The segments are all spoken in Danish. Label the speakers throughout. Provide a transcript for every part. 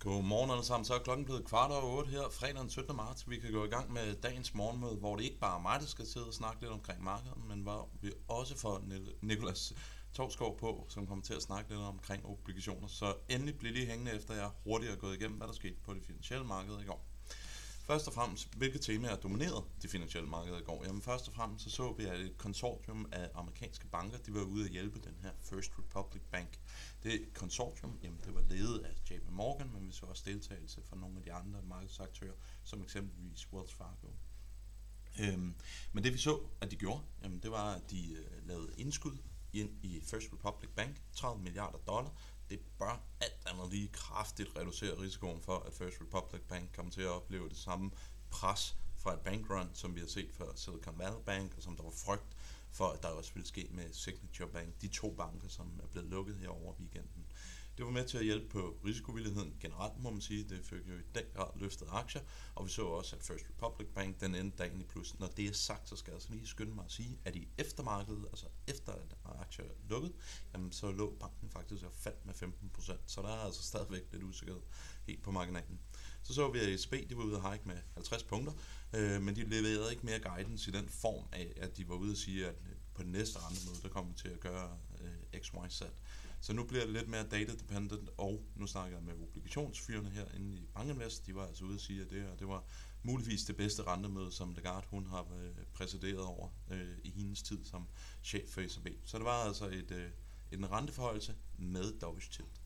Speaker 1: Godmorgen alle sammen. Så er klokken blevet kvart over 8 her, fredag den 17. marts. Vi kan gå i gang med dagens morgenmøde, hvor det ikke bare er mig, der skal sidde og snakke lidt omkring markedet, men hvor vi også får Nikolas Torskov på, som kommer til at snakke lidt omkring obligationer. Så endelig bliver lige hængende efter, jeg hurtigt har gået igennem, hvad der skete på det finansielle marked i går. Først og fremmest, hvilke temaer dominerede de finansielle markeder i går? Jamen først og fremmest så så vi, at et konsortium af amerikanske banker, de var ude at hjælpe den her First Republic Bank. Det konsortium, jamen det var ledet af JP Morgan, men vi så også deltagelse fra nogle af de andre markedsaktører, som eksempelvis Wells Fargo. Øhm, men det vi så, at de gjorde, jamen det var, at de øh, lavede indskud ind i First Republic Bank, 30 milliarder dollar, det bør alt andet lige kraftigt reducere risikoen for, at First Republic Bank kommer til at opleve det samme pres fra et bankrun, som vi har set for Silicon Valley Bank, og som der var frygt for, at der også ville ske med Signature Bank, de to banker, som er blevet lukket her over weekenden. Det var med til at hjælpe på risikovilligheden generelt, må man sige. Det fik jo i den grad løftet aktier, og vi så også, at First Republic Bank den endte dagen i plus. Når det er sagt, så skal jeg altså lige skynde mig at sige, at i eftermarkedet, altså efter at aktier er lukket, jamen, så lå banken faktisk og faldt med 15%, så der er altså stadigvæk lidt usikkerhed helt på marginalen. Så så vi, at ECB de var ude og hike med 50 punkter, øh, men de leverede ikke mere guidance i den form af, at de var ude og sige, at på den næste møde, der kommer til at gøre øh, XYZ. Så nu bliver det lidt mere data dependent, og nu snakker jeg med obligationsfyrene her inde i Bankinvest. De var altså ude at sige, at det, her, det var muligvis det bedste rentemøde, som Lagarde hun har øh, præsideret over øh, i hendes tid som chef for ECB. Så det var altså et, øh, en renteforhøjelse med dovish tilt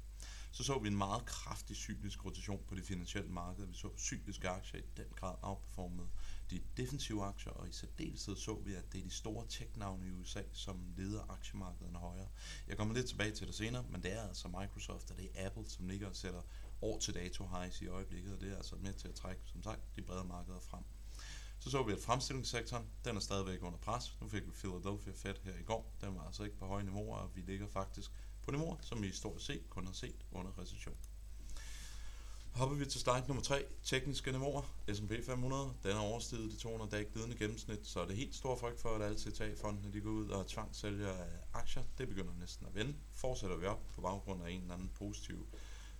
Speaker 1: så så vi en meget kraftig cyklisk rotation på det finansielle marked. Vi så cykliske aktier i den grad outperformede de defensive aktier, og i særdeleshed så vi, at det er de store tech-navne i USA, som leder aktiemarkederne højere. Jeg kommer lidt tilbage til det senere, men det er altså Microsoft og det er Apple, som ligger og sætter år til dato highs i øjeblikket, og det er altså med til at trække, som sagt, de brede markeder frem. Så så vi, at fremstillingssektoren, den er stadigvæk under pres. Nu fik vi Philadelphia Fed her i går. Den var altså ikke på høje niveauer, og vi ligger faktisk på niveauer, som vi stort set kun har set under recession. Hopper vi til slide nummer 3, tekniske niveauer. S&P 500, den har oversteget de 200 dage glidende gennemsnit, så er det helt stor frygt for, at alle CTA-fondene de går ud og tvangssælger aktier. Det begynder næsten at vende. Fortsætter vi op på baggrund af en eller anden positiv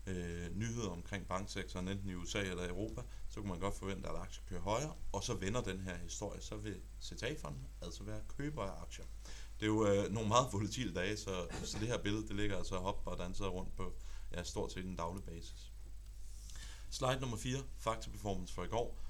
Speaker 1: øh, nyhed omkring banksektoren, enten i USA eller Europa, så kunne man godt forvente, at aktier kører højere, og så vender den her historie, så vil CTA-fonden altså være køber af aktier det er jo øh, nogle meget volatile dage, så, så det her billede, det ligger altså op og danser rundt på ja, stort set en daglig basis. Slide nummer 4, Factor performance for i går.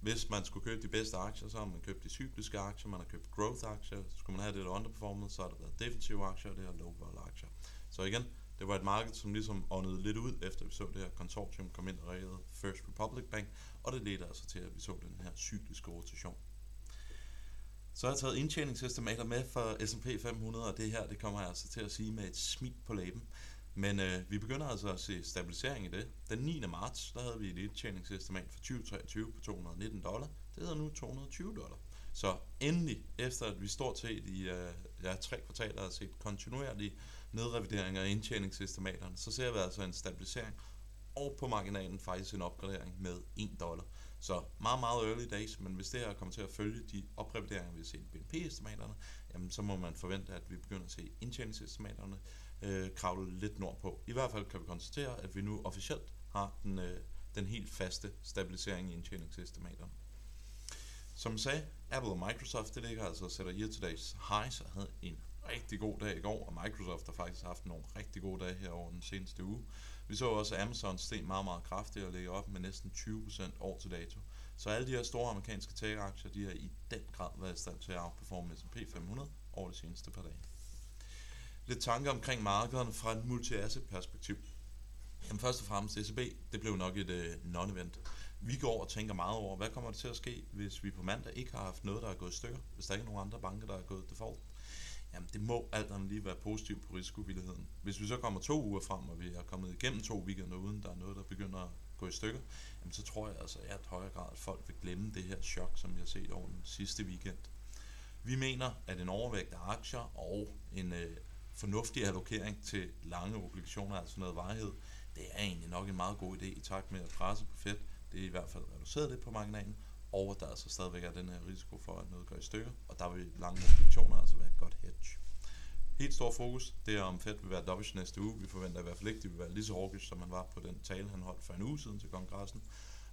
Speaker 1: Hvis man skulle købe de bedste aktier, så har man købt de cykliske aktier, man har købt growth aktier, så skulle man have det der så har der været defensive aktier, og det her low vol aktier. Så igen, det var et marked, som ligesom åndede lidt ud, efter vi så det her konsortium komme ind og reddede First Republic Bank, og det ledte altså til, at vi så den her cykliske rotation. Så har jeg taget indtjeningsestimater med for S&P 500, og det her, det kommer jeg altså til at sige med et smil på læben. Men øh, vi begynder altså at se stabilisering i det. Den 9. marts, der havde vi et indtjeningsestimat for 2023 på 219 dollar. Det hedder nu 220 dollar. Så endelig, efter at vi stort set i øh, ja, tre kvartaler har set kontinuerlige nedrevideringer af indtjeningsestimaterne, så ser vi altså en stabilisering, og på marginalen faktisk en opgradering med 1 dollar. Så meget, meget early days, men hvis det her kommer til at følge de oprevideringer, vi har set i BNP-estimaterne, jamen så må man forvente, at vi begynder at se indtjeningsestimaterne øh, kravle lidt nordpå. I hvert fald kan vi konstatere, at vi nu officielt har den, øh, den helt faste stabilisering i indtjeningsestimaterne. Som jeg sagde, Apple og Microsoft, det ligger altså og sætter year to days highs og havde en rigtig god dag i går, og Microsoft har faktisk haft nogle rigtig gode dage her over den seneste uge. Vi så også, at Amazon steg meget, meget kraftigt og ligger op med næsten 20% år til dato. Så alle de her store amerikanske tech-aktier, de har i den grad været i stand til at outperforme S&P 500 over de seneste par dage. Lidt tanker omkring markederne fra et multi-asset perspektiv. Jamen først og fremmest, ECB, det blev nok et uh, non-event. Vi går og tænker meget over, hvad kommer der til at ske, hvis vi på mandag ikke har haft noget, der er gået i stykker, hvis der ikke er nogen andre banker, der er gået default jamen det må alt andet lige være positivt på risikovilligheden. Hvis vi så kommer to uger frem, og vi er kommet igennem to weekender, uden der er noget, der begynder at gå i stykker, jamen så tror jeg altså, at højere grad, at folk vil glemme det her chok, som jeg har set over den sidste weekend. Vi mener, at en overvægt af aktier og en øh, fornuftig allokering til lange obligationer, altså noget varighed, det er egentlig nok en meget god idé i takt med at presse på fedt. Det er i hvert fald reduceret lidt på marginalen, og der altså stadigvæk er den her risiko for, at noget går i stykker, og der vil lange obligationer altså være et godt hedge. Helt stor fokus, det er om Fed vil være dovish næste uge. Vi forventer i hvert fald ikke, at de vil være lige så hawkish, som man var på den tale, han holdt for en uge siden til kongressen.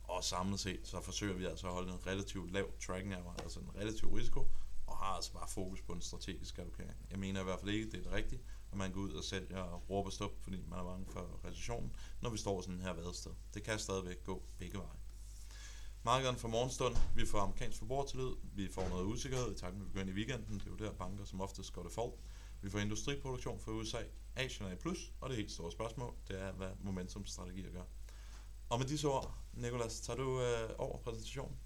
Speaker 1: Og samlet set, så forsøger vi altså at holde en relativt lav tracking error, altså en relativ risiko, og har altså bare fokus på en strategisk allokering. Jeg mener i hvert fald ikke, det er det rigtige, at man går ud og sælger og råber stop, fordi man er bange for recessionen, når vi står sådan her vadested. Det kan stadigvæk gå begge veje. Markederne for morgenstund, vi får amerikansk forbrugertillid, vi får noget usikkerhed i takt med, at vi begynder i weekenden, det er jo der banker som oftest går det for. Vi får industriproduktion fra USA, Asien er i plus, og det helt store spørgsmål, det er, hvad momentumstrategier gør. Og med disse ord, Nikolas, tager du øh, over præsentationen?